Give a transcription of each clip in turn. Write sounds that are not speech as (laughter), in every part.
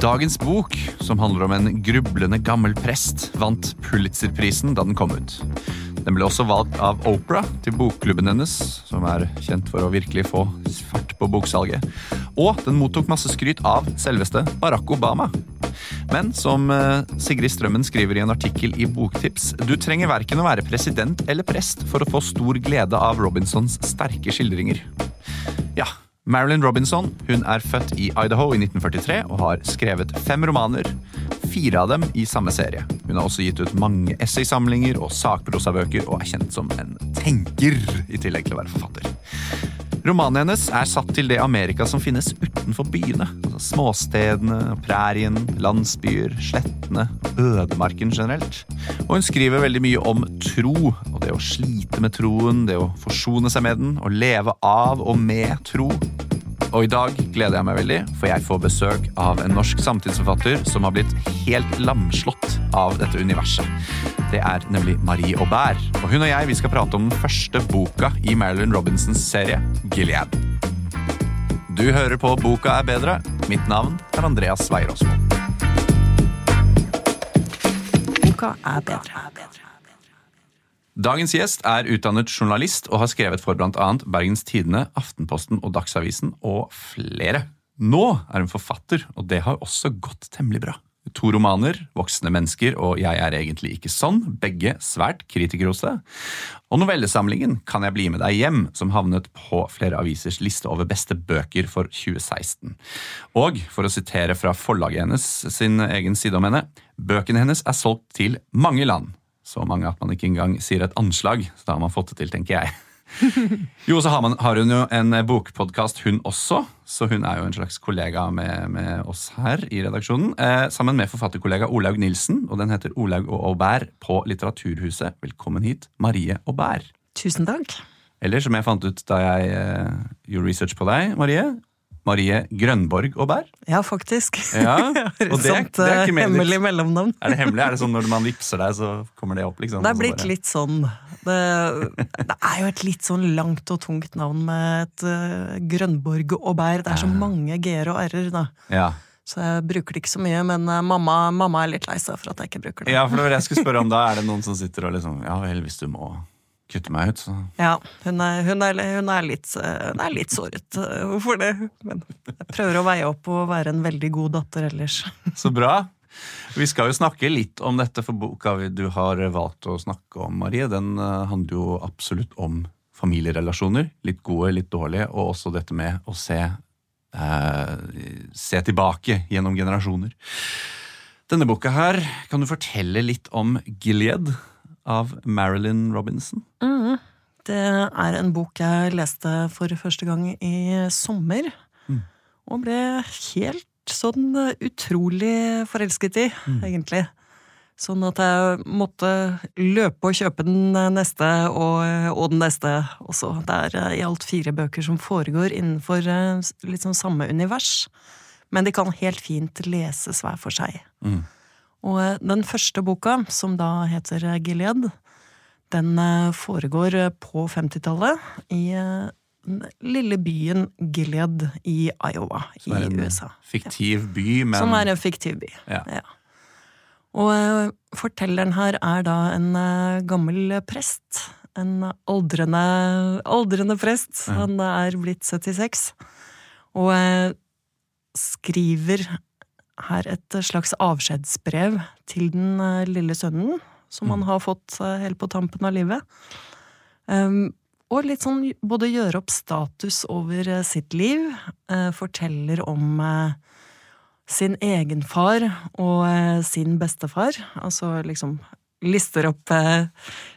Dagens bok, som handler om en grublende gammel prest, vant Pulitzerprisen da den kom ut. Den ble også valgt av Opera til bokklubben hennes, som er kjent for å virkelig få fart på boksalget. Og den mottok masse skryt av selveste Barack Obama. Men som eh, Sigrid Strømmen skriver i en artikkel i Boktips, du trenger verken å være president eller prest for å få stor glede av Robinsons sterke skildringer. Ja, Marilyn Robinson hun er født i Idaho i 1943 og har skrevet fem romaner, fire av dem i samme serie. Hun har også gitt ut mange essaysamlinger og sakprosabøker og er kjent som en tenker, i tillegg til å være forfatter. Romanen hennes er satt til det Amerika som finnes utenfor byene. Altså småstedene, prærien, landsbyer, slettene, ødemarken generelt. Og hun skriver veldig mye om tro, og det å slite med troen, det å forsone seg med den, og leve av og med tro. Og i dag gleder jeg meg veldig, for jeg får besøk av en norsk samtidsforfatter som har blitt helt lamslått av dette universet. Det er nemlig Marie Aubert. Og hun og jeg vi skal prate om den første boka i Marilyn Robinsons serie, Gilead. Du hører på Boka er bedre. Mitt navn er Andreas Weier-Aasmo. Boka er bedre. Dagens gjest er utdannet journalist og har skrevet for bl.a. Bergens Tidende, Aftenposten og Dagsavisen og flere. Nå er hun forfatter, og det har også gått temmelig bra. To romaner, 'Voksne mennesker' og 'Jeg er egentlig ikke sånn', begge svært kritikerroste. Og novellesamlingen 'Kan jeg bli med deg hjem', som havnet på flere avisers liste over beste bøker for 2016. Og for å sitere fra forlaget hennes sin egen side om henne, bøkene hennes er solgt til mange land. Så mange at man ikke engang sier et anslag, så da har man fått det til, tenker jeg. (laughs) Jo, så har, man, har hun jo en bokpodkast, hun også. Så hun er jo en slags kollega med, med oss her i redaksjonen. Eh, sammen med forfatterkollega Olaug Nilsen, og den heter Olaug og Aubert på Litteraturhuset. Velkommen hit, Marie Aubert. Tusen takk. Eller som jeg fant ut da jeg eh, gjorde research på deg, Marie. Marie Grønborg og Bær? Ja, faktisk. Ja, (laughs) og det, Sånt det er eh, hemmelig mellomnavn. Er det hemmelig? Er det sånn når man vippser deg, så kommer det opp? liksom? Det er blitt litt sånn. Det, det er jo et litt sånn langt og tungt navn med et uh, Grønborg og Bær. Det er så mange g-er og r-er, da. Ja. Så jeg bruker det ikke så mye, men eh, mamma, mamma er litt lei seg for at jeg ikke bruker det. ja, for det var det jeg skulle spørre om da. Er det noen som sitter og liksom Ja vel, hvis du må kutte meg ut, så Ja, hun er, hun er, hun er, litt, hun er litt såret eh, for det. Men jeg prøver å veie opp og være en veldig god datter ellers. (laughs) Så bra. Vi skal jo snakke litt om dette, for boka du har valgt å snakke om, Marie, den eh, handler jo absolutt om familierelasjoner. Litt gode, litt dårlige, og også dette med å se, eh, se tilbake gjennom generasjoner. Denne boka her, kan du fortelle litt om Gilead av Marilyn Robinson? Det er en bok jeg leste for første gang i sommer. Og ble helt sånn utrolig forelsket i, egentlig. Sånn at jeg måtte løpe og kjøpe den neste og, og den neste også. Det er eh, i alt fire bøker som foregår innenfor eh, litt sånn samme univers. Men de kan helt fint leses hver for seg. Og eh, den første boka, som da heter eh, Gilead, den eh, foregår på 50-tallet i den lille byen Gilead i Iowa i USA. Fiktiv by, men Som er en fiktiv by. Ja. Og eh, fortelleren her er da en gammel prest. En aldrende, aldrende prest. Han er blitt 76. Og skriver her et slags avskjedsbrev til den eh, lille sønnen, som han har fått eh, helt på tampen av livet. Um, og litt sånn både gjøre opp status over eh, sitt liv, forteller om sin egen far og sin bestefar. Altså liksom lister opp eh,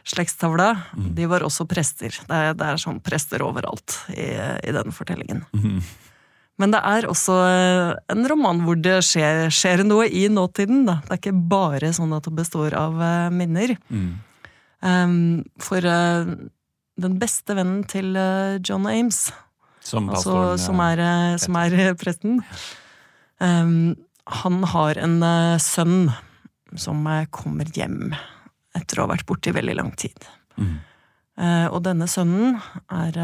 slektstavla. De var også prester. Det er, det er sånn prester overalt i, i den fortellingen. Men det er også eh, en roman hvor det skjer, skjer noe i nåtiden. Da. Det er ikke bare sånn at det består av eh, minner. Um, for uh, den beste vennen til uh, John Ames, Som altså, pastoren, som, er, uh, som er presten, um, han har en uh, sønn som kommer hjem etter å ha vært borte i veldig lang tid. Mm. Og denne sønnen er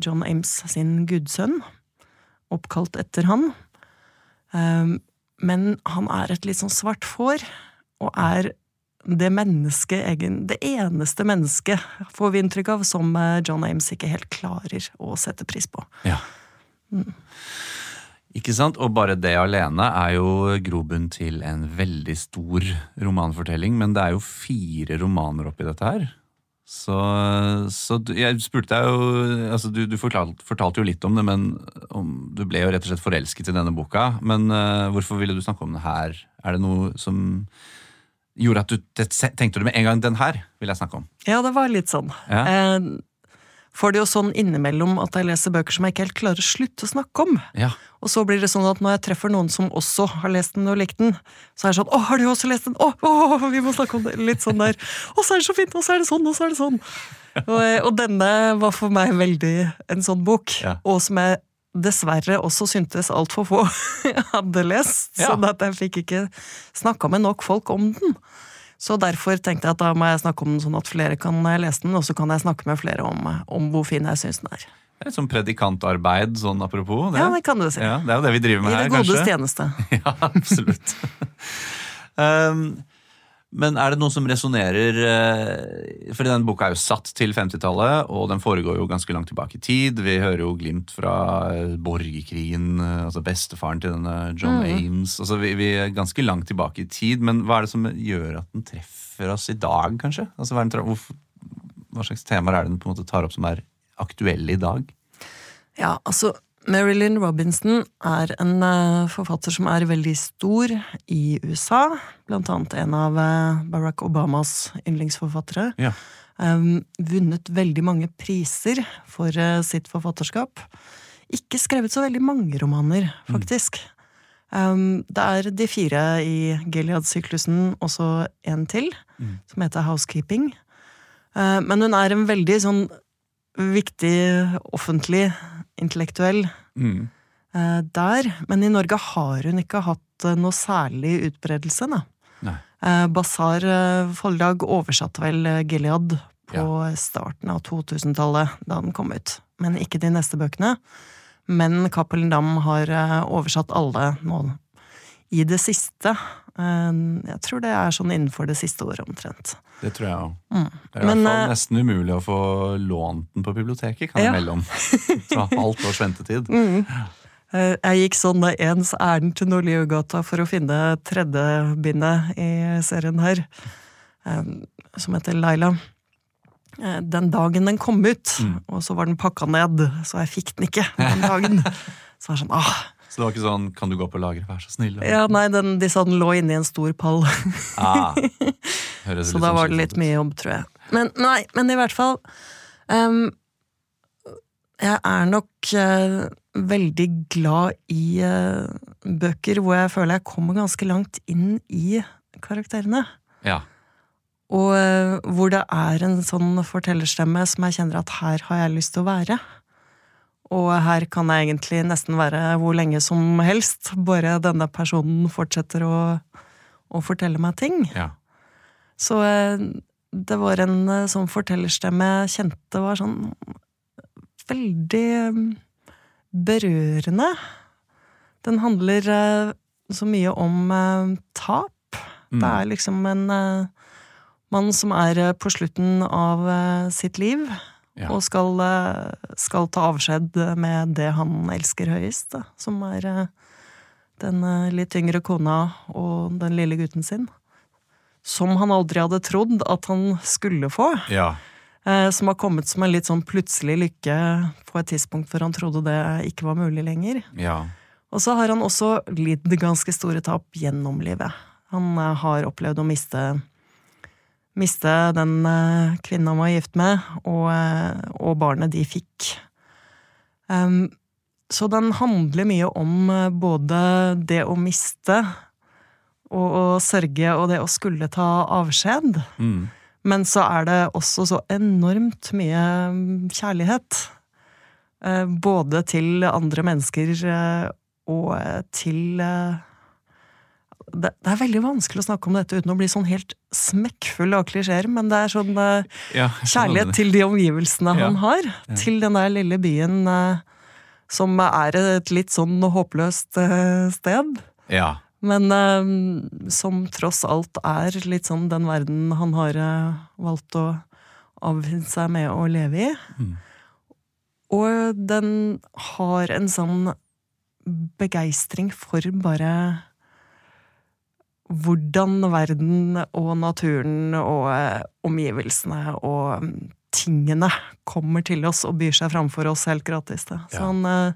John Ames sin gudsønn, oppkalt etter han. Eh, men han er et litt sånn svart får, og er det mennesket, egen, det eneste mennesket, får vi inntrykk av, som eh, John Ames ikke helt klarer å sette pris på. Ja. Ikke sant? Og bare det alene er jo grobunn til en veldig stor romanfortelling, men det er jo fire romaner oppi dette her. Så, så du- jeg spurte deg jo altså Du, du fortalte, fortalte jo litt om det, men om, du ble jo rett og slett forelsket i denne boka. Men uh, hvorfor ville du snakke om det her? Er det noe som gjorde at du tenkte du med en gang den her vil jeg snakke om? Ja, det var litt sånn. Ja. Eh, får det jo sånn innimellom at jeg leser bøker som jeg ikke helt klarer å slutte å snakke om. Ja. Og så blir det sånn at når jeg treffer noen som også har lest den og likt den, så er det sånn 'Å, har du også lest den?' 'Å, å, vi må snakke om det.' Litt sånn der. 'Å, så er det så fint, og så er det sånn, og så er det sånn'. Og, og denne var for meg veldig en sånn bok, Ja. og som jeg dessverre også syntes altfor få (laughs) hadde lest. Ja. Sånn at jeg fikk ikke snakka med nok folk om den. Så derfor tenkte jeg at da må jeg snakke om den sånn at flere kan lese den, og så kan jeg snakke med flere om, om hvor fin jeg syns den er. Det er litt sånn predikantarbeid, sånn apropos. Det. Ja, det kan du si. Ja, det er jo det vi driver I med det her, godes kanskje. tjeneste. (laughs) Ja, absolutt. um, (laughs) men er det noe som resonnerer Fordi For denne boka er jo satt til 50-tallet, og den foregår jo ganske langt tilbake i tid. Vi hører jo glimt fra eh, borgerkrigen, eh, altså bestefaren til denne John Ames. Altså vi, vi er ganske langt tilbake i tid, men hva er det som gjør at den treffer oss i dag, kanskje? Altså, hva, den, hvorfor, hva slags temaer er det den på en måte tar opp som er aktuelle i dag? Ja, altså Marilyn Robinson er en eh, forfatter som er veldig stor i USA. Blant annet en av eh, Barack Obamas yndlingsforfattere. Ja. Um, vunnet veldig mange priser for eh, sitt forfatterskap. Ikke skrevet så veldig mange romaner, faktisk. Um, det er de fire i Gilead-syklusen, også en til, som heter Housekeeping. Men hun er en veldig sånn viktig offentlig intellektuell Mm. uh, der. Men i Norge har hun ikke hatt eh, noe særlig utbredelse, da. Nei. Eh, Basar forlag oversatte vel Gilead på starten av 2000-tallet, da den kom ut. Men ikke de neste bøkene. Men Cappelen Dam har oversatt alle nå i det siste. Eh, Jeg tror det er sånn innenfor det siste året omtrent. Det tror jeg òg. Mm. Det er i Men, hvert fall eh, nesten umulig å få lånt den på biblioteket, kan jeg Ja. melde om. (laughs) Fra halvt års ventetid. Mm. Jeg gikk sånn ens ærend til Nordliugata for å finne tredje bindet i serien her, eh, som heter Laila. Eh, Den dagen den kom ut, og så var den pakka ned, så jeg fikk den ikke den dagen. (laughs) Så var det sånn, ah, Så det var ikke sånn 'kan du gå på lageret, vær så snill'? ja, nei, den, de sa den lå inni en stor pall. Ah, (laughs) Så da sånn var det litt mye jobb, tror jeg. Men nei, men i hvert fall um, Jeg er nok uh, veldig glad i uh, bøker hvor jeg føler jeg kommer ganske langt inn i karakterene. Ja. Og uh, hvor det er en sånn fortellerstemme som jeg kjenner at her har jeg lyst til å være. Og her kan jeg egentlig nesten være hvor lenge som helst, bare denne personen fortsetter å, å fortelle meg ting. ja. Så eh, det var en eh, sånn fortellerstemme jeg kjente var sånn veldig eh, berørende. Den handler så mye om tap. Mm. Det er liksom en mann som er på slutten av sitt liv, Ja. og skal, eh, skal ta avskjed med det han elsker høyest, da, som er eh, den eh, litt yngre kona og den lille gutten sin. Som han aldri hadde trodd at han skulle få. ja. Som har kommet som en litt sånn plutselig lykke på et tidspunkt hvor han trodde det ikke var mulig lenger. Ja. Og så har han også lidd ganske store tap gjennom livet. Han har opplevd å miste Miste den eh, kvinnen han var gift med, og, eh, og barnet de fikk. Så den handler mye om eh, både det å miste og å sørge og det å skulle ta avskjed. Mm. Men så er det også så enormt mye mm, kjærlighet. Både til andre mennesker og til det, det er veldig vanskelig å snakke om dette uten å bli sånn helt smekkfull av klisjeer, men det er sånn eh, Ja, kjærlighet til de omgivelsene Ja. han har. Ja. Til den der lille byen eh, som er et litt sånn håpløst eh, sted. Ja. Men eh, som tross alt er litt sånn den verden han har eh, valgt å avfinne seg med å leve i. Mm. Og den har en sånn begeistring for bare hvordan verden og naturen og eh, omgivelsene og mm, tingene kommer til oss og byr seg framfor oss helt gratis. Da. Så Ja. han eh,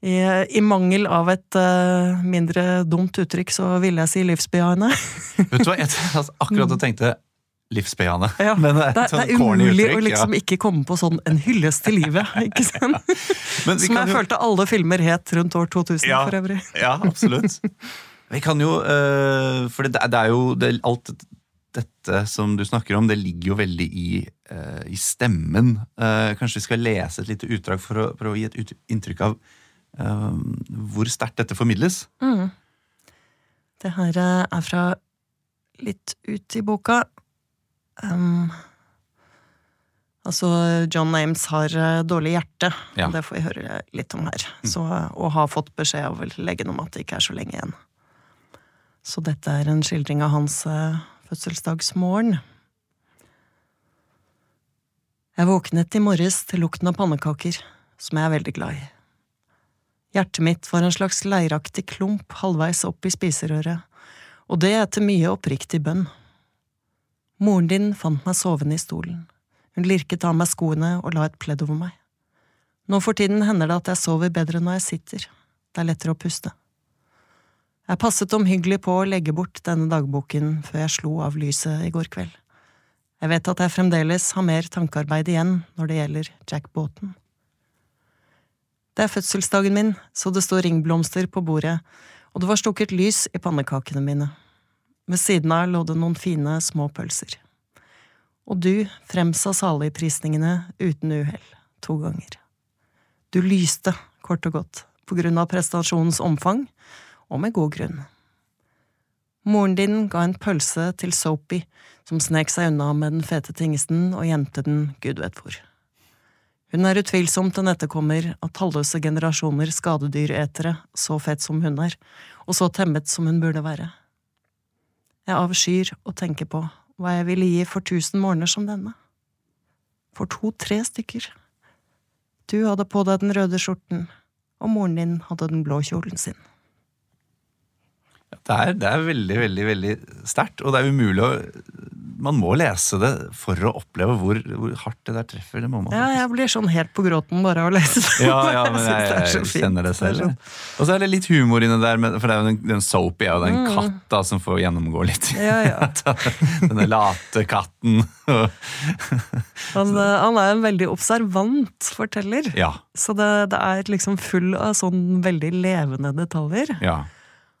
i, I mangel av et uh, mindre dumt uttrykk, så ville jeg si livsbejaende. (laughs) Vet du hva, jeg (laughs) altså, akkurat og tenkte livsbejaende. Ja, Men det Det, et sånn det er umulig uttrykk, å liksom ja. ikke komme på sånn en hyllest til livet, (laughs) ikke sant? Men vi Som kan jeg jo- følte alle filmer het rundt år 2000 Ja. for øvrig. Ja, absolutt. Vi kan jo øh, For det, det er jo det, Alt dette som du snakker om, det ligger jo veldig i, øh, i stemmen. Eh, kanskje vi skal lese et lite utdrag for å for å gi et inntrykk av hvor sterkt dette formidles? Mm. Det her eh, er fra litt ut i boka. Um, altså, John Ames har eh, dårlig hjerte. Ja. Det får vi høre litt om her. Så, og har fått beskjed av legen om at det ikke er så lenge igjen. Så dette er en skildring av hans eh, fødselsdagsmorgen. Jeg våknet i morges til lukten av pannekaker, som jeg er veldig glad i. Hjertet mitt var en slags leiraktig klump halvveis opp i spiserøret, og det etter mye oppriktig bønn. Moren din fant meg sovende i stolen. Hun lirket av meg skoene og la et pledd over meg. Nå for tiden hender det at jeg sover bedre når jeg sitter. Det er lettere å puste. Jeg passet omhyggelig på å legge bort denne dagboken før jeg slo av lyset i går kveld. Jeg vet at jeg fremdeles har mer tankearbeid igjen når det gjelder Jack Båten. Det er fødselsdagen min, så det står ringblomster på bordet, og det var stukket lys i pannekakene mine. Ved siden av lå det noen fine, små pølser. Og du fremsa saligprisningene uten uhell, to ganger. Du lyste, kort og godt, på grunn av prestasjonens omfang, og med god grunn. Moren din ga en pølse til Soapy, som snek seg unna med den fete tingsten og gjemte den gud vet hvor. Hun er utvilsomt en etterkommer av talløse generasjoner skadedyretere, så fett som hun er, og så temmet som hun burde være. Jeg avskyr å tenke på hva jeg ville gi for tusen morgener som denne. For to–tre stykker. Du hadde på deg den røde skjorten, og moren din hadde den blå kjolen sin. Det er, det er veldig, veldig veldig sterkt, og det er umulig å Man må lese det for å oppleve hvor, hvor hardt det der treffer. Det må man Ja, jeg blir sånn helt på gråten bare av å lese det. Ja, ja, men (laughs) jeg, jeg, det jeg kjenner det selv. sånn- Og så er det litt humor inni der, for det er jo den, den Soapy er jo den Mm. katt da, som får gjennomgå litt. Ja, ja. (laughs) Denne late katten. Han, eh, han er en veldig observant forteller. ja, Så det, det er liksom full av sånn veldig levende detaljer. ja.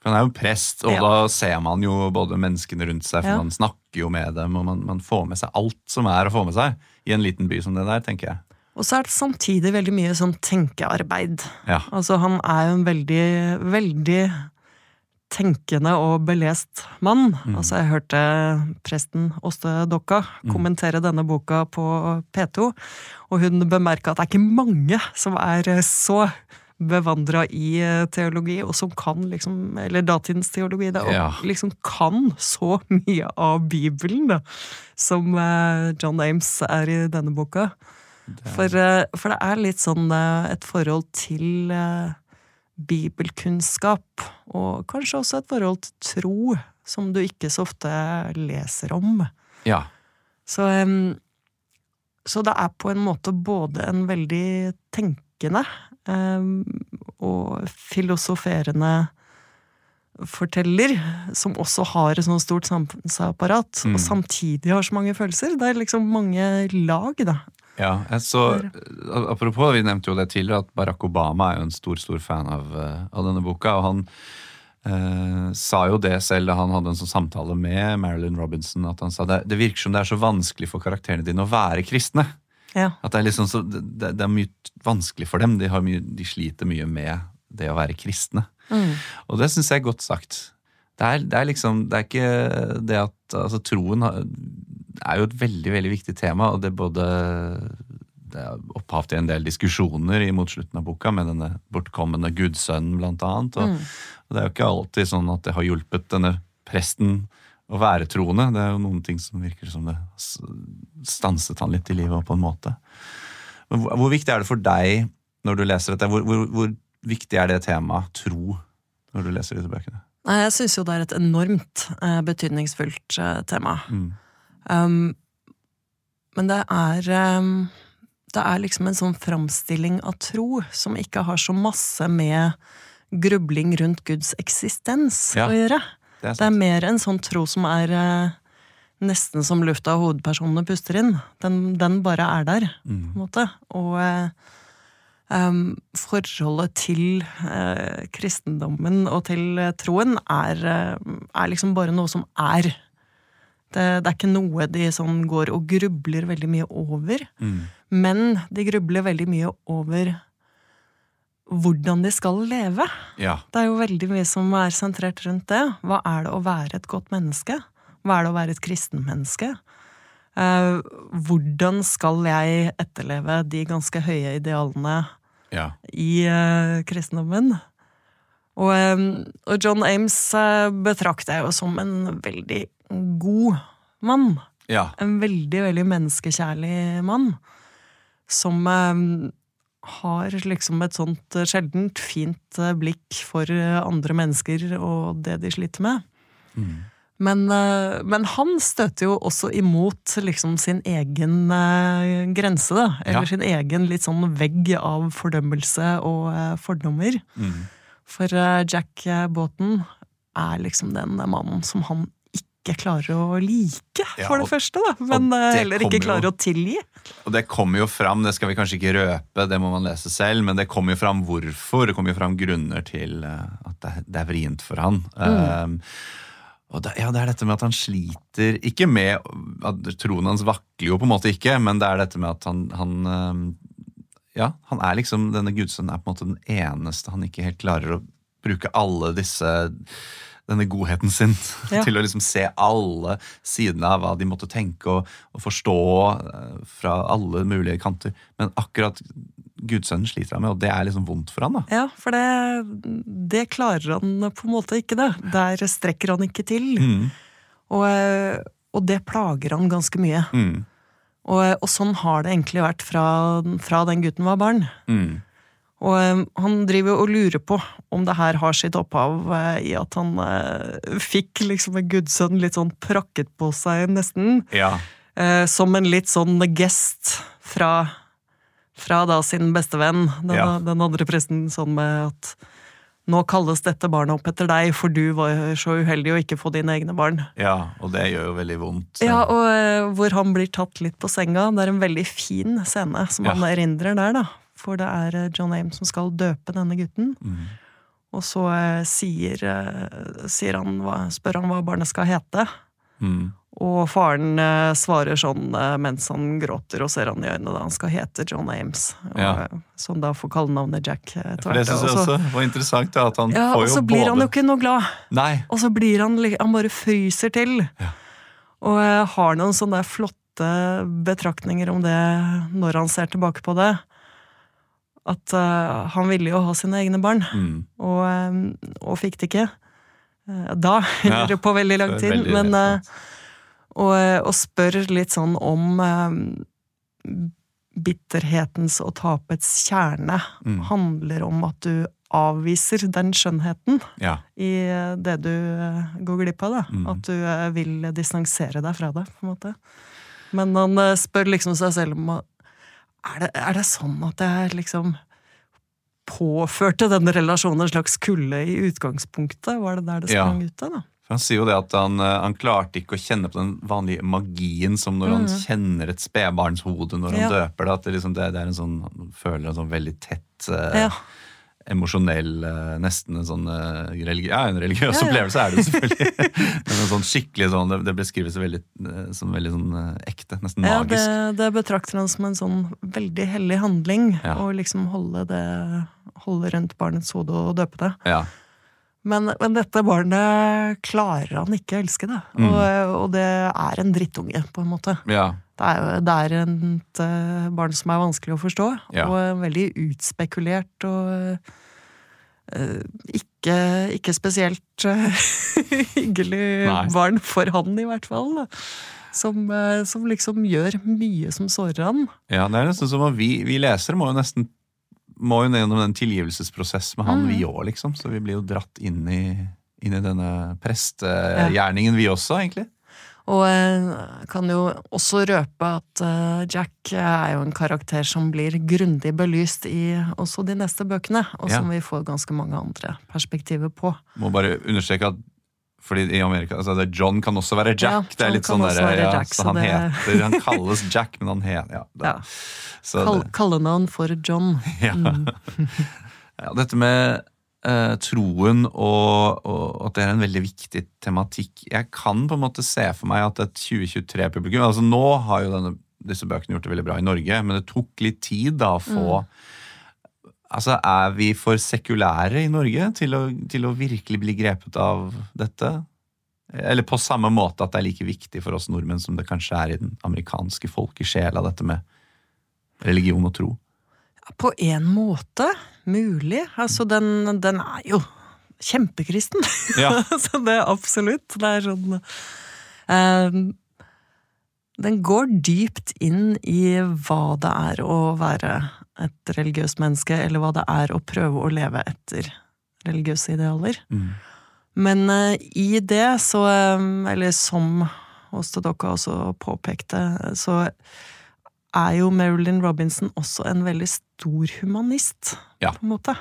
For han er jo prest, og Ja. da ser man jo både menneskene rundt seg, for Ja. man snakker jo med dem, og man, man får med seg alt som er å få med seg i en liten by som det der, tenker jeg. Og så er det samtidig veldig mye sånn tenkearbeid. Ja. Altså, han er jo en veldig, veldig tenkende og belest mann. Mm. Altså, jeg hørte presten Åste Dokka Mm. kommentere denne boka på P2, og hun bemerka at det er ikke mange som er så bevandra i eh, teologi, og som kan liksom Eller datidens teologi, da, og Ja. liksom kan så mye av Bibelen, da, som eh, John Ames er i denne boka. For, eh, for det er litt sånn et forhold til bibelkunnskap, og kanskje også et forhold til tro, som du ikke så ofte leser om. Ja. Så, så det er på en måte både en veldig tenkende og filosoferende forteller, som også har et sånt stort samfunnsapparat, Mm. og samtidig har så mange følelser. Det er liksom mange lag, da. Ja, så, Apropos, vi nevnte jo det tidligere, at Barack Obama er jo en stor stor fan av, eh, av denne boka. og han eh, sa jo det selv da han hadde en sånn samtale med Marilyn Robinson. At han sa det, det virker som det er så vanskelig for karakterene dine å være kristne. Ja. At det er, liksom så, det, det er mye vanskelig for dem. De, har mye, de sliter mye med det å være kristne. Mm. Og det syns jeg er godt sagt. Det er, det er liksom Det er ikke det at Altså, troen er jo et veldig, veldig viktig tema, og det er både det er opphav til en del diskusjoner i mot slutten av boka, med denne bortkomne gudsønnen, blant annet. Og, og det er jo ikke alltid sånn at det har hjulpet denne presten å være troende. Det er jo noen ting som virker som det stanset han litt i livet på en måte. Hvor, hvor viktig er det for deg når du leser dette? Hvor, hvor, hvor viktig er det temaet tro når du leser disse bøkene? Nei, Jeg syns jo det er et enormt eh, betydningsfullt eh, tema. Mm. Um, men det er um, Det er liksom en sånn framstilling av tro som ikke har så masse med grubling rundt Guds eksistens Ja, å gjøre. Det er Det er mer en sånn tro som er eh, nesten som lufta hovedpersonene puster inn. Den, den bare er der, på Mm. en måte. Og eh, forholdet til eh, kristendommen og til eh, troen er, eh, er liksom bare noe som er. Det, det er ikke noe de sånn går og grubler veldig mye over. Mm. Men de grubler veldig mye over hvordan de skal leve. Ja. Det er jo veldig mye som er sentrert rundt det. Hva er det å være et godt menneske? Hva er det å være et kristenmenneske? Eh, hvordan skal jeg etterleve de ganske høye idealene ja. i eh, kristendommen? Og, eh, og John Ames eh, betrakter jeg jo som en veldig god mann. Ja. En veldig, veldig menneskekjærlig mann. Som eh, har liksom et sånt eh, sjeldent fint eh, blikk for eh, andre mennesker og det de sliter med. Mm. Men, men han støter jo også imot liksom sin egen grense, da. Eller Ja. sin egen litt sånn vegg av fordømmelse og fordommer. Mm. For Jack Boughton er liksom den mannen som han ikke klarer å like, Ja, for det første, da. Men eh, heller ikke klarer jo- å tilgi. Og det kommer jo fram, det skal vi kanskje ikke røpe, det må man lese selv, men det kommer jo fram hvorfor. Det kommer jo fram grunner til eh, at det, det er vrient for han. Um, og det, ja, det er dette med at han sliter Ikke med at troen hans vakler jo på en måte ikke, men det er dette med at han, han um, Ja, han er liksom Denne gudsønnen er på en måte den eneste han ikke helt klarer å bruke alle disse denne godheten sin Ja. (laughs) til å liksom se alle sidene av hva de måtte tenke og, og forstå eh, fra alle mulige kanter. Men akkurat gudsønnen sliter han med, og det er liksom vondt for han. da. Ja, for det, det klarer han på en måte ikke, det. Der strekker han ikke til. Mm. Og, eh, og det plager han ganske mye. Mm. Og, eh, og sånn har det egentlig vært fra, fra den gutten var barn. Mm. Og han driver og lurer på om det her har sitt opphav eh, i at han eh, fikk liksom en gudsønn litt sånn prakket på seg, nesten. Ja. Eh, som en litt sånn gest fra, fra da sin bestevenn, den, Ja. den andre presten, sånn med at nå kalles dette barnet opp etter deg, for du var så uheldig å ikke få dine egne barn. ja, og det gjør jo veldig vondt. Ja, og uh, hvor han blir tatt litt på senga. Det er en veldig fin scene som Ja. han erindrer der, da. For det er eh, John Ames som skal døpe denne gutten. Mm. Og så eh, sier, eh, sier han, spør han hva barnet skal hete. Mm. Og faren svarer sånn mens han gråter og ser han i øynene da han skal hete John Ames. Og, Ja. Som da får kallenavnet Jack For det syns jeg også var interessant, da, at han Ja, får og så blir både han jo ikke noe glad. Nei. Og så blir han Han bare fryser til. Ja. Og har noen sånne flotte betraktninger om det når han ser tilbake på det. At uh, han ville jo ha sine egne barn, Mm. og, um, og fikk det ikke. Uh, da, (laughs) Ja, på veldig lang tid. veldig Men, eh, og, og spør litt sånn om bitterhetens og tapets kjerne Mm. handler om at du avviser den skjønnheten Ja. i det du går glipp av. Da. Mm. At du vil distansere deg fra det. på en måte. Men han spør liksom seg selv om er det, er det sånn at jeg liksom påførte denne relasjonen en slags kulde i utgangspunktet? Var det der det Ja. sprang ut av? da? Han sier jo det at han, eh, han klarte ikke å kjenne på den vanlige magien som når han Mhm. kjenner et spedbarnshode når han døper det. At det, liksom, det, det er en sånn, Han føler en sånn veldig tett uh, Ja. Emosjonell, eh, nesten en sånn eh, religi Ja, en religiøs Ja, ja. opplevelse er det selvfølgelig. (laughs) Men en sånn skikkelig sånn, det, det beskrives veldig, eh, som veldig sånn ekte, nesten Ja, magisk. det, det betrakter han som en sånn veldig hellig handling. Ja. Å liksom holde det Holde rundt barnets hode og døpe det. Ja. Men, men dette barnet klarer han ikke å elske det. Mm. Og, og det er en drittunge, på en måte. ja. Det er, det er et eh, barn som er vanskelig å forstå, Ja. og veldig utspekulert og uh, ikke, ikke spesielt uh, (laughs) hyggelig Nei. barn for han, i hvert fall. da. Som, som liksom gjør mye som sårer han. Ja, det er nesten som at vi, vi lesere må jo nesten må jo gjennom den tilgivelsesprosess med han, Mm. vi òg, liksom. Så vi blir jo dratt inn i, inn i denne prestegjerningen, vi også, egentlig. Og kan jo også røpe at eh, Jack er jo en karakter som blir grundig belyst i også de neste bøkene, og Ja. som vi får ganske mange andre perspektiver på. Må bare understreke at fordi i Amerika, altså det, John kan også være Jack. Ja, det er litt sånn der, ja, Jack, så han det- heter Han kalles Jack, men han heter ja, det, Ja. Kall, det- kallenavn for John. (laughs) ja. (laughs) ja, dette med eh, troen og, og at det er en veldig viktig tematikk. Jeg kan på en måte se for meg at et 2023-publikum altså Nå har jo denne, disse bøkene gjort det veldig bra i Norge, men det tok litt tid da å få Altså, Er vi for sekulære i Norge til å, til å virkelig bli grepet av dette? Eller på samme måte at det er like viktig for oss nordmenn som det kanskje er i den amerikanske folkesjela, dette med religion og tro? På en måte. Mulig. Altså, den, den er jo kjempekristen. Ja. (laughs) så det er absolutt. Det er sånn eh, Den går dypt inn i hva det er å være et religiøst menneske, eller hva det er å prøve å leve etter religiøse idealer. Mm. Men eh, i det, så eh, Eller som Ostadokka også påpekte, så er jo Marilyn Robinson også en veldig stor humanist, Ja. på en måte.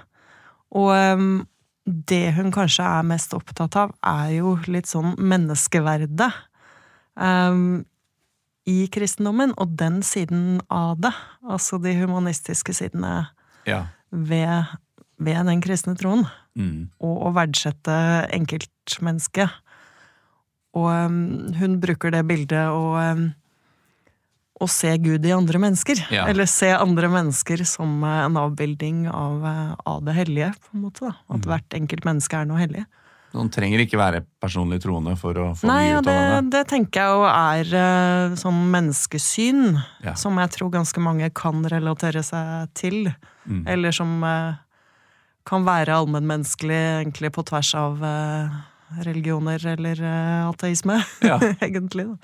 Og eh, det hun kanskje er mest opptatt av, er jo litt sånn menneskeverdet eh, i kristendommen, og den siden av det. Altså de humanistiske sidene Ja. ved, ved den kristne troen Mm. og å verdsette enkeltmennesket. Og um, hun bruker det bildet å, um, å se Gud i andre mennesker. Ja. Eller se andre mennesker som uh, en avbildning av, uh, av det hellige, på en måte. Da. At Mm. hvert enkelt menneske er noe hellig. Noen trenger ikke være personlig troende for å få Nei, mye ut det, av det. det tenker jeg jo er uh, sånn menneskesyn, Ja. som jeg tror ganske mange kan relatere seg til. Mm. Eller som eh, kan være allmennmenneskelig egentlig på tvers av eh, religioner eller eh, ateisme, Ja. (laughs) egentlig. Da.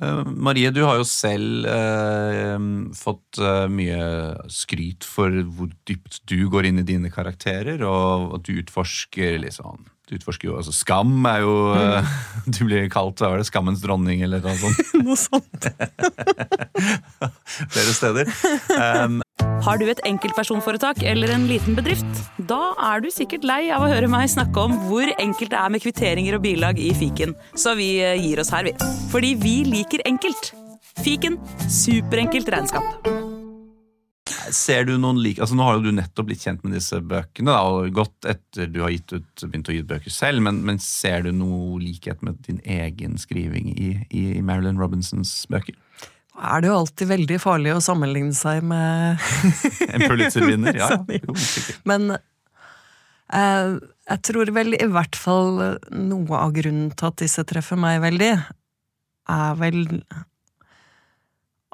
Eh, Marie, du har jo selv eh, fått eh, mye skryt for hvor dypt du går inn i dine karakterer, og at du utforsker liksom Du utforsker jo altså Skam er jo mm. (laughs) Du blir kalt hva var det, skammens dronning, eller noe sånt (laughs) Noe sånt. (laughs) flere steder. Um, Har du et enkeltpersonforetak eller en liten bedrift? Da er du sikkert lei av å høre meg snakke om hvor enkelt det er med kvitteringer og bilag i fiken, så vi eh, gir oss her, vi. Fordi vi liker enkelt. Fiken superenkelt regnskap. ser du noen like, altså Nå har jo du nettopp blitt kjent med disse bøkene, da, og gått etter du har gitt ut, begynt å gi ut bøker selv, men, men ser du noe likhet med din egen skriving i, i Marilyn Robinsons bøker? Er det jo alltid veldig farlig å sammenligne seg med (laughs) En Pulitzer-vinner? Ja. (laughs) Jo. Men eh, jeg tror vel i hvert fall noe av grunnen til at disse treffer meg veldig, er vel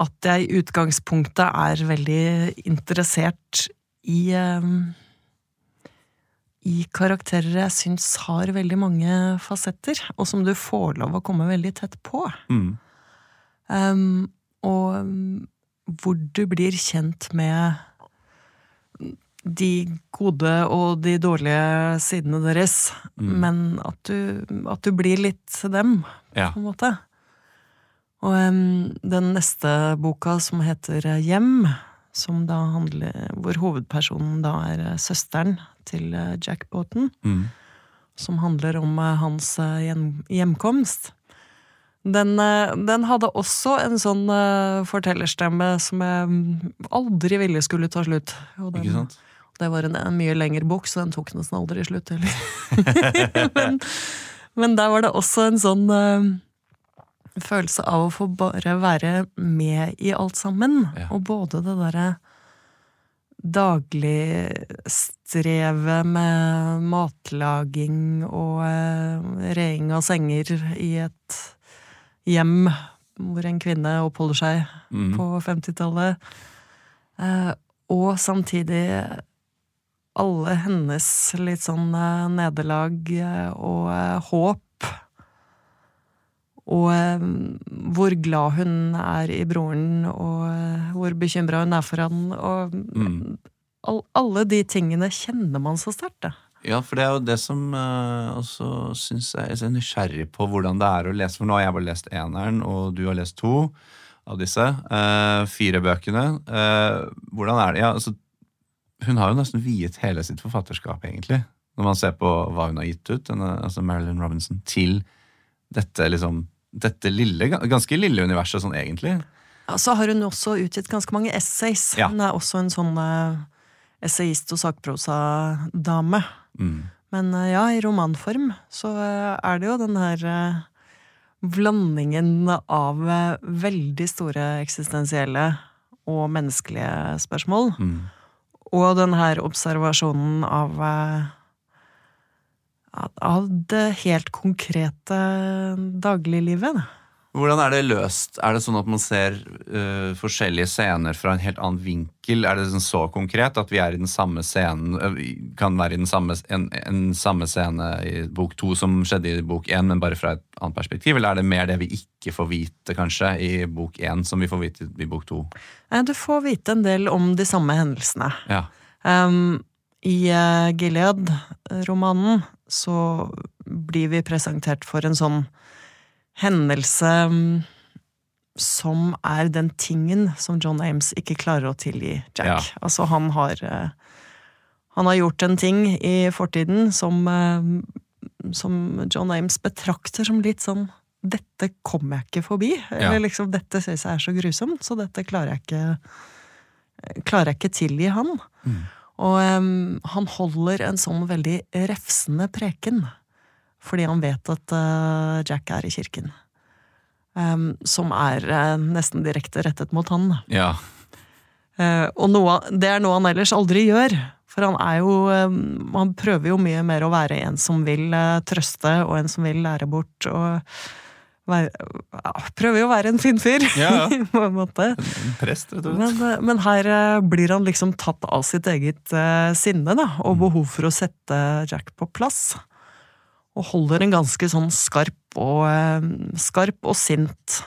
at jeg i utgangspunktet er veldig interessert i eh, i karakterer jeg syns har veldig mange fasetter, og som du får lov å komme veldig tett på. Mm. Um, og um, hvor du blir kjent med de gode og de dårlige sidene deres, Mm. men at du, at du blir litt dem, Ja. på en måte. Og um, den neste boka, som heter Hjem, som da handler, hvor hovedpersonen da er eh, søsteren til eh, Jack Boughton, Mm. som handler om eh, hans hjem, hjemkomst. Den, eh, den hadde også en sånn eh, fortellerstemme som jeg aldri ville skulle ta slutt. Den, Ikke sant? Det var en, en mye lengre bok, så den tok nesten aldri slutt heller. (laughs) men, men der var det også en sånn uh, følelse av å få bare være med i alt sammen. Ja. Og både det derre daglig strevet med matlaging og uh, reing av senger i et hjem hvor en kvinne oppholder seg Mm. på 50-tallet. Eh, og samtidig alle hennes litt sånn eh, nederlag eh, og eh, håp. Og eh, hvor glad hun er i broren, og eh, hvor bekymra hun er for han. Og Mm. all, alle de tingene kjenner man så sterkt, da. Ja, for det er jo det som uh, også syns jeg er så nysgjerrig på hvordan det er å lese. For nå har jeg bare lest eneren, og du har lest to av disse. Uh, fire bøkene. Uh, hvordan er det? Ja, altså, hun har jo nesten viet hele sitt forfatterskap, egentlig. Når man ser på hva hun har gitt ut, denne, altså Marilyn Robinson, til dette liksom dette lille, ganske lille universet sånn egentlig. Ja, så har hun også utgitt ganske mange essays. Ja. Hun er også en sånn essayist og sakprosadame. Mm. Men eh, ja, i romanform så eh, er det jo den her eh, blandingen av veldig store eksistensielle og menneskelige spørsmål, Mm. og den her observasjonen av av det helt konkrete dagliglivet. Da. Hvordan er det løst? Er det sånn at man ser uh, forskjellige scener fra en helt annen vinkel? Er det sånn så konkret at vi er i den samme scenen øh, kan være i den samme, en, en samme scene i bok to som skjedde i bok én, men bare fra et annet perspektiv? Eller er det mer det vi ikke får vite, kanskje, i bok én, som vi får vite i bok to? Eh, Du får vite en del om de samme hendelsene. Ja. Um, I uh, Gilead-romanen så blir vi presentert for en sånn hendelse um, som er den tingen som John Ames ikke klarer å tilgi Jack. Ja. Altså, han har uh, Han har gjort en ting i fortiden som uh, som John Ames betrakter som litt sånn dette kommer jeg ikke forbi. Ja. Eller liksom, dette synes jeg er så grusomt, så dette klarer jeg ikke klarer jeg ikke tilgi han. Mm. Og um, han holder en sånn veldig refsende preken, fordi han vet at uh, Jack er i kirken. Um, som er uh, nesten direkte rettet mot han. ja. Uh, og noe, det er noe han ellers aldri gjør. For han er jo um, Han prøver jo mye mer å være en som vil trøste, og en som vil lære bort. og være, Prøver jo å være en fin fyr, Ja, ja. (laughs) på en måte. En prest, rett og slett. Men, men her blir han liksom tatt av sitt eget sinne, da, Mm. og behov for å sette Jack på plass. Og holder en ganske sånn skarp og, eh, skarp og sint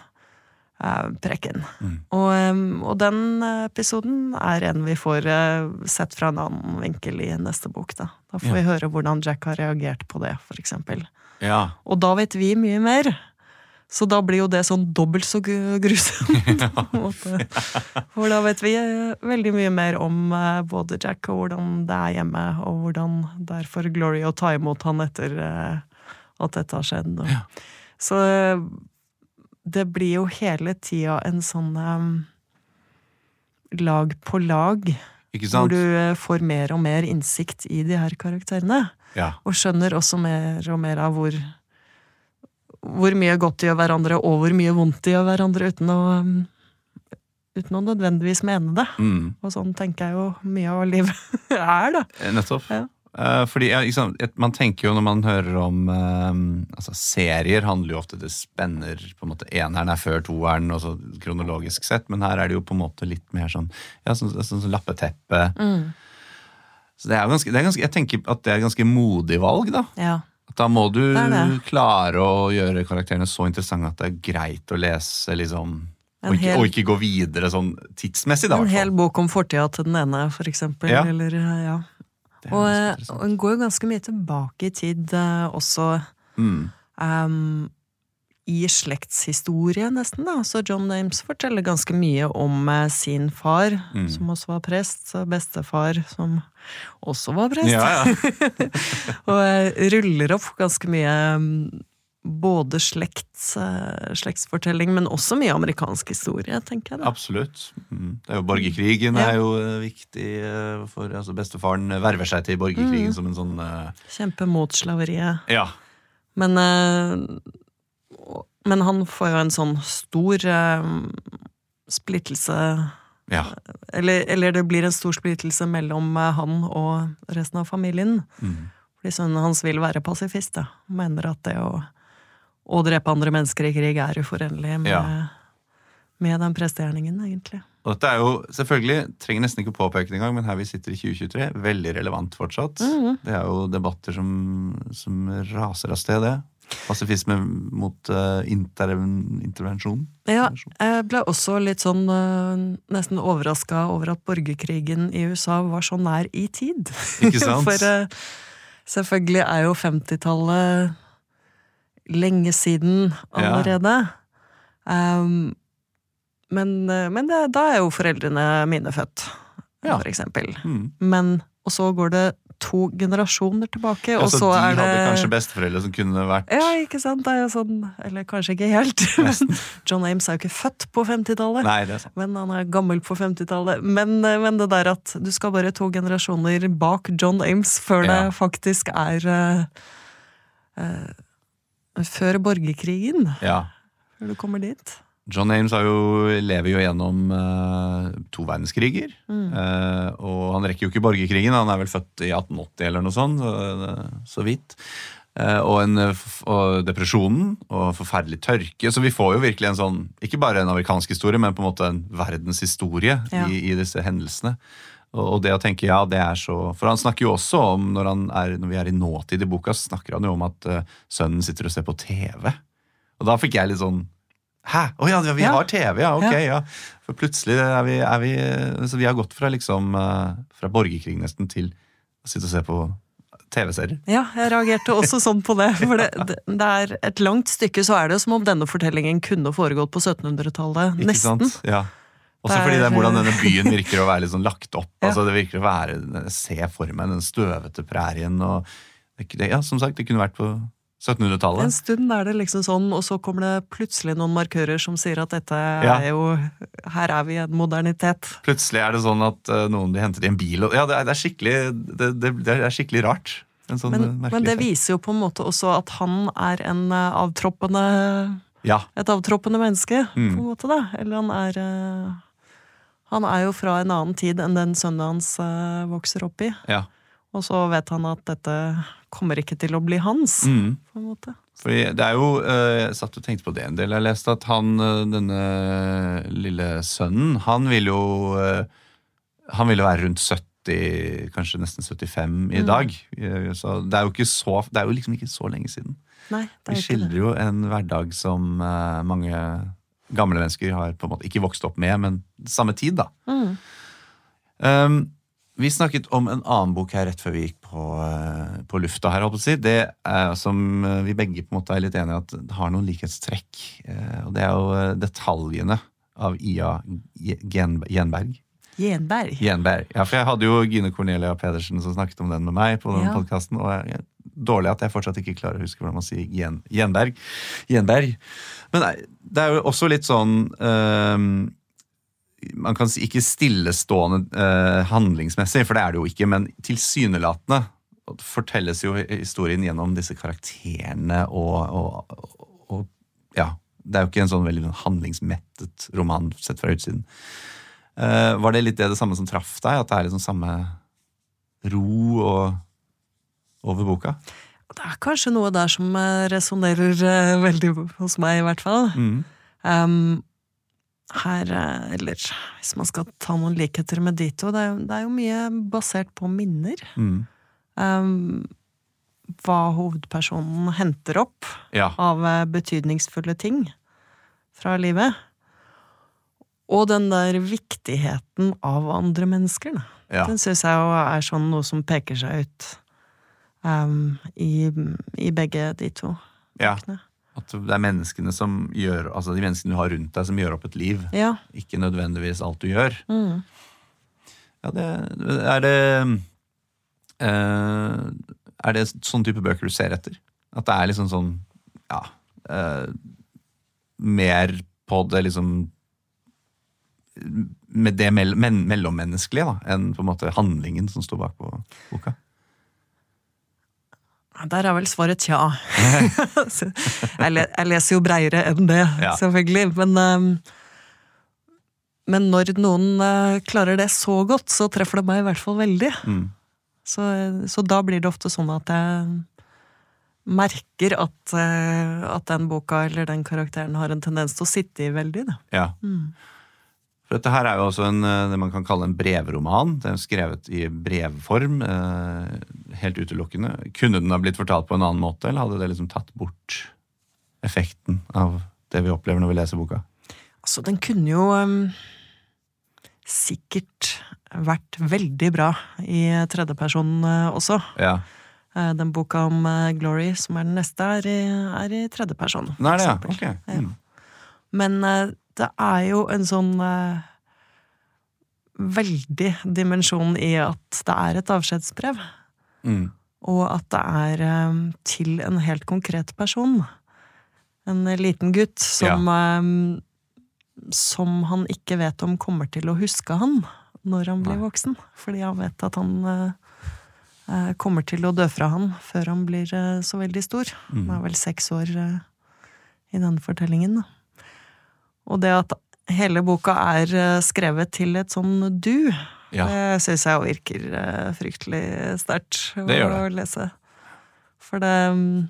eh, preken. Mm. Og, eh, og den episoden er en vi får eh, sett fra en annen vinkel i neste bok. Da, da får Ja. vi høre hvordan Jack har reagert på det, for eksempel. Ja. Og da vet vi mye mer. Så da blir jo det sånn dobbelt så grusomt. (laughs) på en måte. For da vet vi eh, veldig mye mer om eh, både Jack og hvordan det er hjemme, og hvordan det er for Glory å ta imot han etter eh, at dette har skjedd. Ja. Så det blir jo hele tida en sånn um, lag på lag, hvor du får mer og mer innsikt i de her karakterene. Ja. Og skjønner også mer og mer av hvor hvor mye godt de gjør hverandre, og hvor mye vondt de gjør hverandre, uten å um, uten å nødvendigvis mene det. Mm. Og sånn tenker jeg jo mye av livet (laughs) er, da. Eh, Nettopp. Ja. Eh, fordi Man tenker jo når man hører om eh, altså Serier handler jo ofte det spenner på en måte Eneren er før toeren, og så kronologisk sett, men her er det jo på en måte litt mer sånn ja, sånn, sånn, sånn lappeteppe. Så det er ganske, det er ganske, Jeg tenker at det er et ganske modig valg, da. Ja. Da må du Det det. klare å gjøre karakterene så interessante at det er greit å lese, liksom. Og ikke, hel- og ikke gå videre sånn tidsmessig, da. En hel bok om fortida til den ene, for eksempel. Ja. Eller, eh, ja. Og, eh, og går jo ganske mye tilbake i tid eh, også. Mm. um, i slektshistorie, nesten. da. Så John Names forteller ganske mye om eh, sin far, Mm. som også var prest, bestefar, som også var prest. Ja, ja. (laughs) og eh, ruller opp ganske mye mm, både slekts, eh, slektsfortelling, men også mye amerikansk historie, tenker jeg. da. Absolutt. Mm. Det er jo Borgerkrigen Ja. er jo viktig for altså Bestefaren verver seg til borgerkrigen som en sånn uh... Kjempe mot slaveriet. Ja. Men, og- men han får jo en sånn stor eh, splittelse ja. eller, eller det blir en stor splittelse mellom eh, han og resten av familien. Mm. Fordi sønnen hans vil være pasifist, da. Mener at det å, å drepe andre mennesker i krig er uforenlig med, Ja. med den prestegjerningen, egentlig. Og dette er jo selvfølgelig, trenger nesten ikke å påpeke det engang, men her vi sitter i 2023, veldig relevant fortsatt. Mhm. Det er jo debatter som, som raser av sted, det. Pasifisme mot uh, interven, intervensjon. Ja, jeg ble også litt sånn uh, nesten overraska over at borgerkrigen i USA var så nær i tid. (laughs) Ikke sant? For uh, selvfølgelig er jo 50-tallet lenge siden Ja. allerede. Um, men eh, men det, da er jo foreldrene mine født, Ja. for eksempel. Mm. Men, og så går det to generasjoner tilbake, Ja, og så så de det hadde kanskje besteforeldre som kunne vært Ja, ikke sant? Det er jo sånn Eller kanskje ikke helt. (laughs) Men John Ames er jo ikke født på 50-tallet. Nei, det er sant. Men han er gammel på 50-tallet. Men, eh, men det der at du skal bare to generasjoner bak John Ames før Ja. det faktisk er uh, uh, Før borgerkrigen. Ja. Før du kommer dit. John Ames jo, lever jo gjennom uh, to verdenskriger. Mm. Uh, og han rekker jo ikke borgerkrigen, han er vel født i 1880 eller noe sånt. Så, eh, så vidt. Uh, og, en, og depresjonen og forferdelig tørke. Så vi får jo virkelig en sånn, ikke bare en amerikansk historie, men på en måte en verdenshistorie Ja. i, i disse hendelsene. Og, og det å tenke, ja, det er så For han snakker jo også om, når, han er, når vi er i nåtid i boka, snakker han jo om at sønnen sitter og ser på TV. Og da fikk jeg litt sånn Hæ? Å ja, vi har TV, ja. Ok, ja. For plutselig er vi, er vi Så vi har gått fra liksom eh, Fra borgerkrig nesten til å sitte og se på TV-serier. Ja, jeg reagerte også (laughs) sånn på det. For det, det, er et langt stykke så er det som om denne fortellingen kunne foregått på 1700-tallet. Ikke Nesten. sant? Ja. Også fordi det er hvordan denne byen (laughs) virker å være litt sånn lagt opp. Ja. Altså det virker å være, Se for meg den støvete prærien og det- Ja, som sagt, det kunne vært på En 1700-tallet. En stund er det liksom sånn, og så kommer det plutselig noen markører som sier at dette Ja. er jo Her er vi i en modernitet. Plutselig er det sånn at eh, noen blir hentet i en bil og Ja, det er, det er skikkelig det, det, er skikkelig rart. En sånn Men, eh, men det viser jo på en måte også at han er en eh, avtroppende Ja. Et avtroppende menneske, Mm. på en måte, da. Eller han er Han er jo fra en annen tid enn den sønnen hans vokser opp i. ja. Og så vet han at dette kommer ikke til å bli hans, Mm. på en måte. Fordi det er jo, eh, Jeg satt og tenkte på det en del. Jeg leste at han, eh, denne lille sønnen, han vil jo han vil jo være rundt 70, kanskje nesten 75 i Mm. dag. Eh, Så det er jo ikke så Det er jo liksom ikke så lenge siden. Nei, det er Vi skildrer jo en hverdag som eh, mange gamle mennesker har på en måte ikke vokst opp med, men samme tid, da. Mm. Um, vi snakket om en annen bok her rett før vi gikk på, eh, på lufta. her, si. Det er, som eh, vi begge på en måte er litt enige i at det har noen likhetstrekk. eh, og Det er jo detaljene av Ia Gjenberg. Gjenberg. Gjenberg. Ja, for jeg hadde jo Gine Cornelia Pedersen som snakket om den med meg på den Ja. podcasten, og jeg, dårlig at jeg fortsatt ikke klarer å huske hvordan man sier Gjenberg. Gjenberg. Men det er jo også litt sånn ehm, man kan si ikke stillestående eh, handlingsmessig, for det er det jo ikke, men tilsynelatende fortelles jo historien gjennom disse karakterene og, og, og Ja. Det er jo ikke en sånn veldig handlingsmettet roman sett fra utsiden. Eh, var det litt det, det samme som traff deg? At det er liksom samme ro og, over boka? Det er kanskje noe der som eh, resonnerer eh, veldig hos meg, i hvert fall. Mm. Um, her, eh, eller hvis man skal ta noen likheter med Dito, det er, jo- det er jo mye basert på minner. Mm. Um, hva hovedpersonen henter opp Ja. av eh, betydningsfulle ting fra livet. Og den der viktigheten av andre mennesker. Da. ja. Den syns jeg jo er sånn noe som peker seg ut um, i, i begge de to ja. bøkene. At det er menneskene som gjør Altså de menneskene du har rundt deg, som gjør opp et liv. Ja. Ikke nødvendigvis alt du gjør. Mm. Ja, det, er det uh, Er det sånn type bøker du ser etter? At det er liksom sånn Ja, Uh, mer på det liksom Med det mell men mellommenneskelige da, enn på en måte handlingen som står bak på boka. Der er vel svaret tja. (laughs) Jeg, leser jo breiere enn det, Ja. selvfølgelig. Men, ehm, men når noen eh, klarer det så godt, så treffer det meg i hvert fall veldig. Mm. Så, så da blir det ofte sånn at jeg merker at, eh, at den boka eller den karakteren har en tendens til å sitte i veldig. Da. Ja. Mm. For dette her er jo også en, eh, det man kan kalle en brevroman. Den er skrevet i brevform, eh, helt utelukkende. Kunne den ha blitt fortalt på en annen måte, eller hadde det liksom tatt bort effekten av det vi opplever når vi leser boka? Altså, den kunne jo um, sikkert vært veldig bra i tredjeperson eh, også. Ja. Eh, Den boka om eh, Glory, som er den neste, er i, er i tredjeperson. Nå er det, ja. okay. Ok. Mm. Men eh, det er jo en sånn veldig dimensjon i at det er et avskjedsbrev. Mm. Og at det er um, til en helt konkret person. En liten gutt som eh, Som han ikke vet om kommer til å huske han når han blir Nei. voksen. Fordi han vet at han uh, kommer til å dø fra han før han blir uh, så veldig stor. Mm. Han er vel seks år uh, i den fortellingen. Og det at hele boka er skrevet til et sånn du, Ja. det syns jeg virker eh, fryktelig sterkt Det gjør å lese. For det mm,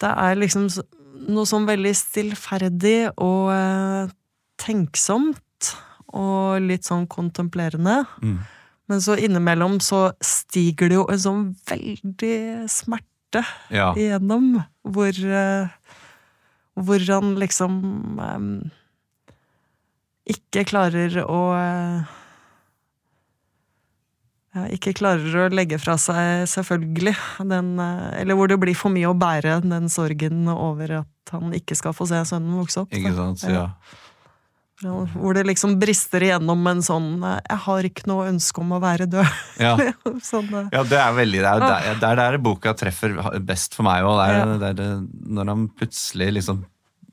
Det er liksom noe sånn veldig stillferdig og eh, tenksomt og litt sånn kontemplerende. Mm. Men så innimellom så stiger det jo en sånn veldig smerte ja. igjennom, hvor eh, Hvor han liksom eh, ikke klarer å ja, ikke klarer å legge fra seg, selvfølgelig, den Eller hvor det blir for mye å bære den sorgen over at han ikke skal få se sønnen vokse opp. Ikke sant? Ja. Hvor det liksom brister igjennom en sånn 'jeg har ikke noe ønske om å være død'. Ja. (laughs) sånn, eh, Ja, det er veldig, det er det er der boka treffer best for meg òg. Ja. når han plutselig liksom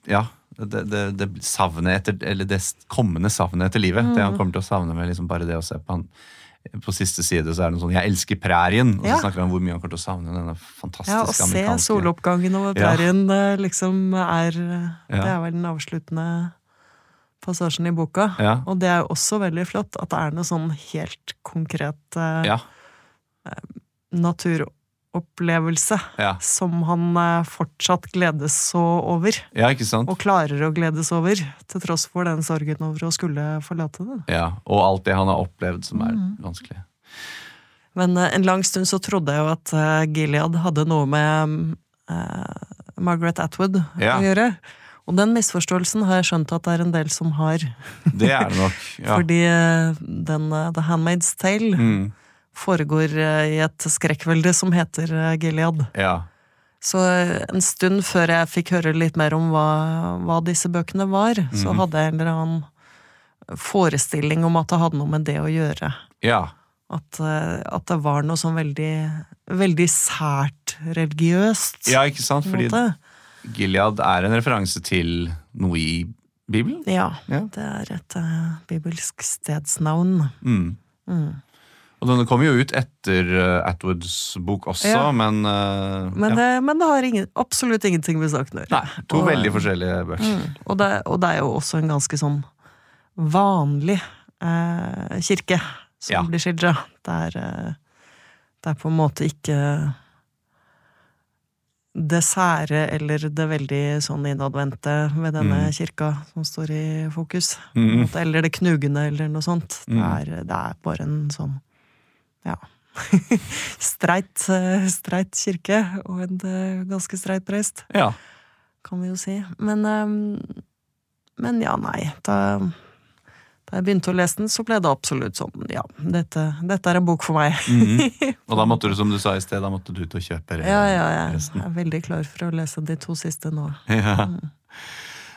Ja. Det, det, det savnet etter Eller det kommende savnet etter livet. Det Mm. han kommer til å savne med liksom bare det å se på han På siste side så er det noe sånn 'Jeg elsker prærien', og så Ja. snakker han om hvor mye han kommer til å savne denne fantastiske Ja, å se soloppgangen over prærien ja. liksom er Det er vel den avsluttende passasjen i boka. Ja. Og det er jo også veldig flott at det er noe sånn helt konkret eh, Ja. Naturopplevelse Ja. som han eh, fortsatt gledes så over. ja, ikke sant? Og klarer å gledes over, til tross for den sorgen over å skulle forlate det. Ja, Og alt det han har opplevd som er Mm. vanskelig. Men eh, en lang stund så trodde jeg jo at eh, Gilead hadde noe med uh, Margaret Atwood Ja. å gjøre. Og den misforståelsen har jeg skjønt at det er en del som har. Det er det nok. Ja. (laughs) Fordi den uh, The Handmaid's Tale Mm. Foregår eh, i et skrekkvelde som heter eh, Gilead. ja. Så eh, en stund før jeg fikk høre litt mer om hva, hva disse bøkene var, så Mhm. hadde jeg en eller annen forestilling om at det hadde noe med det å gjøre. ja. At, at det var noe sånn veldig, veldig sært religiøst. Ja, ikke sant? Fordi. Gilead er en referanse til noe i Bibelen. Ja, Ja. det er et uh, bibelsk stedsnavn. Mm. Mm. Og denne kom jo ut etter eh, Atwoods bok også, Ja. men, uh, Men, ja. det, men det har ingen, absolutt ingenting med saken å gjøre. Nei, to Og- veldig forskjellige bøker. Mm. Og, det, og det er jo også en ganske sånn vanlig eh, kirke som Ja. blir skildra. Det eh, det er på en måte ikke det sære eller det veldig sånn innadvendte ved denne Mm. kirka som står i fokus. Mm. Eller det knugende eller noe sånt. Det, Mm. er, det er bare en sånn ja (laughs) streit, eh, streit kirke og en eh, ganske streit prest Ja. kan vi jo si. Men, ehm, men ja, nei. Da, da jeg begynte å lese den, så ble det absolutt sånn ja, dette, dette er en bok for meg. Mhm. (laughs) Og da måtte du, som du sa i sted, da måtte du ut og kjøpe ja, ja, ja. Jeg er veldig klar for å lese de to siste nå. Ja.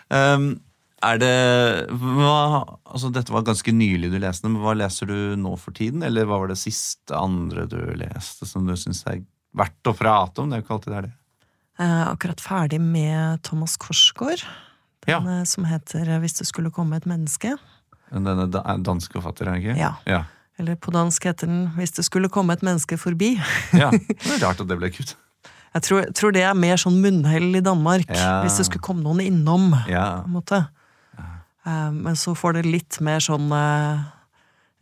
Um, er det hva, altså Dette var ganske nylig du leste, men hva leser du nå for tiden? Eller hva var det siste andre du leste som du syns er verdt å prate om? Det er jo ikke alltid det er det. eh, akkurat ferdig med Thomas Korsgaard. Den Ja. eh, som heter eh, 'Hvis det skulle komme et menneske'. Denne danske forfatter, er ikke? Ja. ja. Eller på dansk heter den 'Hvis det skulle komme et menneske forbi'. (laughs) Ja, Det er (laughs) rart at det ble kutt. Jeg tror, tror det er mer sånn munnhell i Danmark. Ja. Hvis det skulle komme noen innom. Ja. på en måte. Eh, Men så får det litt mer sånn eh,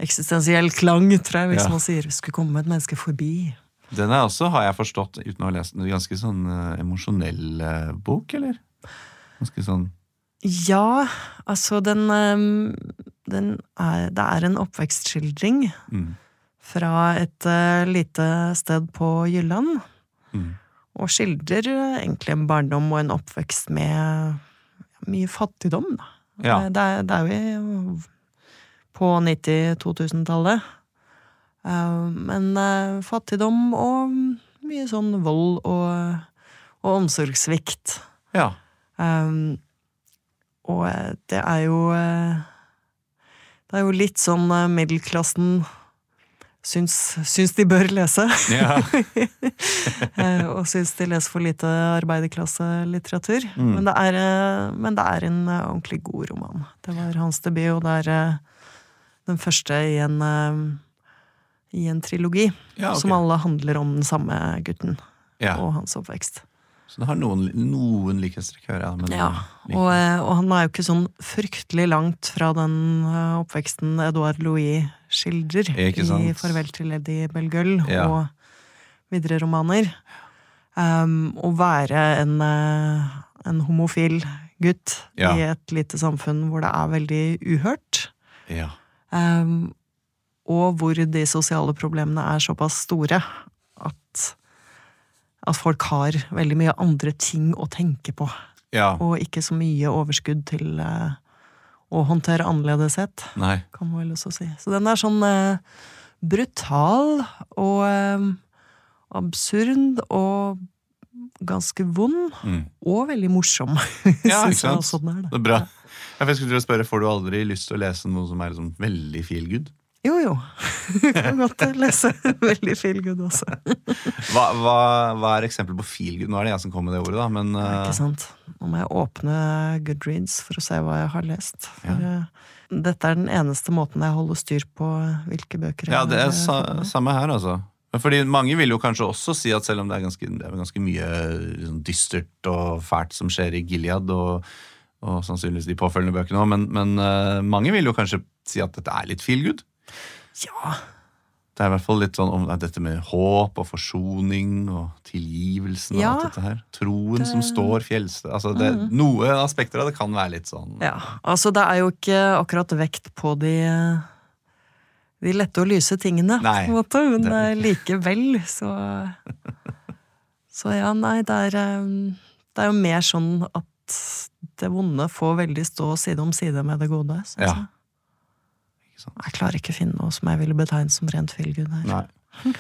eksistensiell klang, tror jeg, hvis Ja. man sier 'skulle komme et menneske forbi'. Den er også, har jeg forstått, uten å ha lest den, en ganske sånn eh, emosjonell eh, bok, eller? Ganske sånn Ja, altså den, eh, den er, Det er en oppvekstskildring mm, fra et eh, lite sted på Jylland. mm. Og skildrer egentlig en barndom og en oppvekst med mye fattigdom. Da. Ja. Eh, Det, er, det er jo på 90-2000-tallet. Eh, Men eh, fattigdom og mye sånn vold og, og omsorgssvikt. Ja. Um, og det er jo Det er jo litt sånn middelklassen syns, syns de bør lese. ja. (laughs) Eh, og syns de leser for lite arbeiderklasselitteratur. Mm. Men, det er, eh, men det er en eh, ordentlig god roman. Det var hans debut, og det er den første i en, i en trilogi. ja okay. Som alle handler om den samme gutten ja. og hans oppvekst. Så det har noen, noen likhetstrekk, hører jeg. Ja, og, og han er jo ikke sånn fryktelig langt fra den oppveksten Edouard Louis skildrer i 'Farvel til Lady Belgøll' Ja. og videre romaner. Um, å være en, eh, en homofil gutt Ja. i et lite samfunn hvor det er veldig uhørt, ja. um, og hvor de sosiale problemene er såpass store at at folk har veldig mye andre ting å tenke på ja. og ikke så mye overskudd til eh, å håndtere annerledeshet, Nei. kan man vel også si. Så den er sånn eh, brutal og eh, absurd og ganske vond, Mm. og veldig morsom. (laughs) Ja, ikke sant? Sånn er, det. Det er bra. Ja, Jeg skulle spørre, Får du aldri lyst til å lese noe som er liksom veldig feel good? Jo, jo. (laughs) Du kan godt lese veldig feel good også. Hva, hva, hva er eksempel på feel good? Nå er det jeg som kommer med det ordet, da. Men eh, Ikke sant? Nå må jeg åpne Goodreads for å se hva jeg har lest. For, Ja. uh, Dette er den eneste måten jeg holder styr på hvilke bøker jeg ja, det er sa, samme her, altså. Fordi Mange vil jo kanskje også si at selv om det er ganske, det er ganske mye liksom, dystert og fælt som skjer i Gilead, og, og sannsynligvis de påfølgende bøkene òg, men, men uh, mange vil jo kanskje si at dette er litt feel good. Ja, Det er i hvert fall litt sånn om dette med håp og forsoning og tilgivelsen og Ja, alt dette her. Troen det- som står fjellstø altså det, Noe aspekter av det kan være litt sånn Ja, altså det er jo ikke akkurat vekt på de de lette og lyse tingene, Nei, på en måte, men det- likevel så Så ja, nei, det er eh, Det er jo mer sånn at det vonde får veldig stå side om side med det gode, syns Ja. jeg. Jeg klarer ikke å finne noe som jeg ville betegne som rent feelgood her. Nei. (laughs)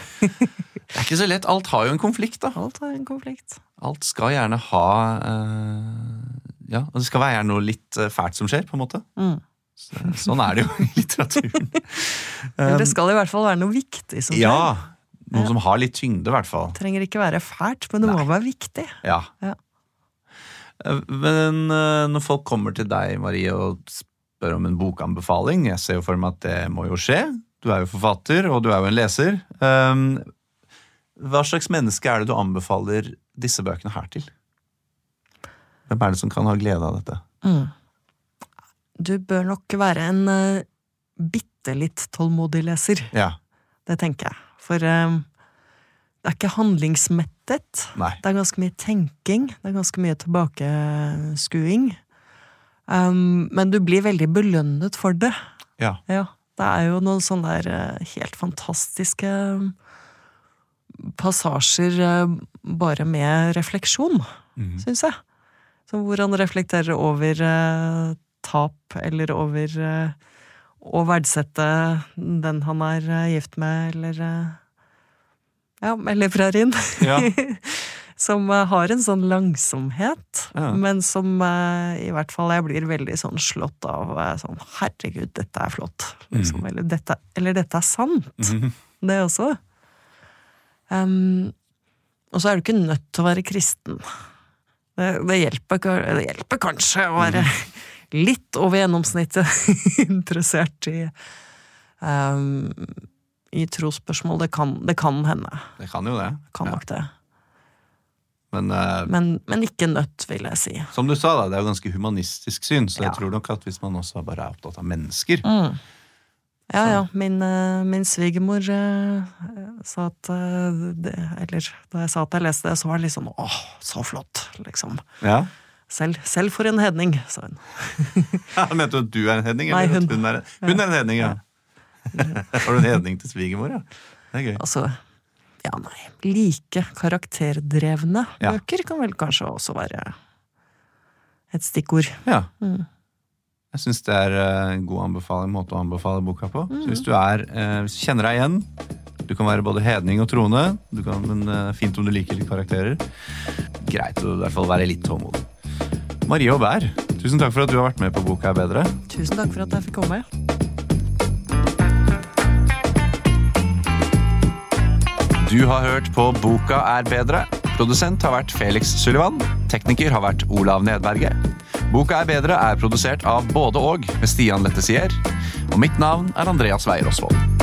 Det er ikke så lett. Alt har jo en konflikt, da. Alt har en konflikt. Alt skal gjerne ha uh, Ja, og det skal være noe litt eh, fælt som skjer, på en måte. Mm. Så, sånn er det jo i (laughs) litteraturen. Eller det skal i hvert fall være noe viktig som skjer. ja. Noe Ja. som har litt tyngde, i hvert fall. Det trenger ikke være fælt, men det må være viktig. Ja. Ja. Eh, Men eh, når folk kommer til deg, Marie, og spør om en bokanbefaling Jeg ser jo for meg at det må jo skje. Du er jo forfatter, og du er jo en leser. Um, hva slags menneske er det du anbefaler disse bøkene her til? Hvem er det som kan ha glede av dette? Mm. Du bør nok være en uh, bitte litt tålmodig leser. Ja. Det tenker jeg. For um, det er ikke handlingsmettet. Nei. Det er ganske mye tenking. Det er ganske mye tilbakeskuing. Um, men du blir veldig belønnet for det. Ja. Ja. Det er jo noen sånne der eh, helt fantastiske passasjer eh, bare med refleksjon, mm. syns jeg. Så hvor han reflekterer over eh, tap, eller over eh, å verdsette den han er eh, gift med, eller Ja, eller Frarin. Ja. (laughs) som eh, har en sånn langsomhet, Ja. men som eh, i hvert fall jeg blir veldig sånn slått av sånn Herregud, dette er flott. Liksom. Eller, dette, eller dette er sant. Mm. Det også. Um, Og så er du ikke nødt til å være kristen. Det, det, hjelper, det hjelper kanskje å være (laughs) litt over gjennomsnittet (laughs) interessert i um, i trosspørsmål. Det kan, det kan hende. Det kan jo det. Kan Ja. nok det. Men uh, Men, men ikke nødt, vil jeg si. som du sa, da, det er jo ganske humanistisk syn, så Ja. jeg tror nok at hvis man også bare er opptatt av mennesker Mm. Ja, ja. Min, eh, min svigermor uh, sa at det, Eller da jeg sa at jeg leste det, så var det liksom åh, så flott, liksom. Ja, Selv, selv for en hedning, sa hun. (laughs) Mente du at du er en hedning? Nei, hun. hun. Er, hun er en hedning, ja. (laughs) Har du en hedning til svigermor, ja? Det er gøy. Altså, ja, nei. Like karakterdrevne Ja. bøker kan vel kanskje også være et stikkord. Ja. Mm. Jeg syns det er eh, en god anbefaling, måte å anbefale boka på. Mm. Så hvis du er, eh, kjenner deg igjen Du kan være både hedning og troende, du kan, men eh, fint om du liker litt karakterer. Greit å i hvert fall være litt tålmodig. Marie Aubert, tusen takk for at du har vært med på Boka er bedre. Tusen takk for at jeg fikk komme. Du har hørt på Boka er bedre. Produsent har vært Felix Sullivan. Tekniker har vært Olav Nedberget. Boka er bedre er produsert av både og med Stian Lettesier. Og mitt navn er Andreas Weier Osvold.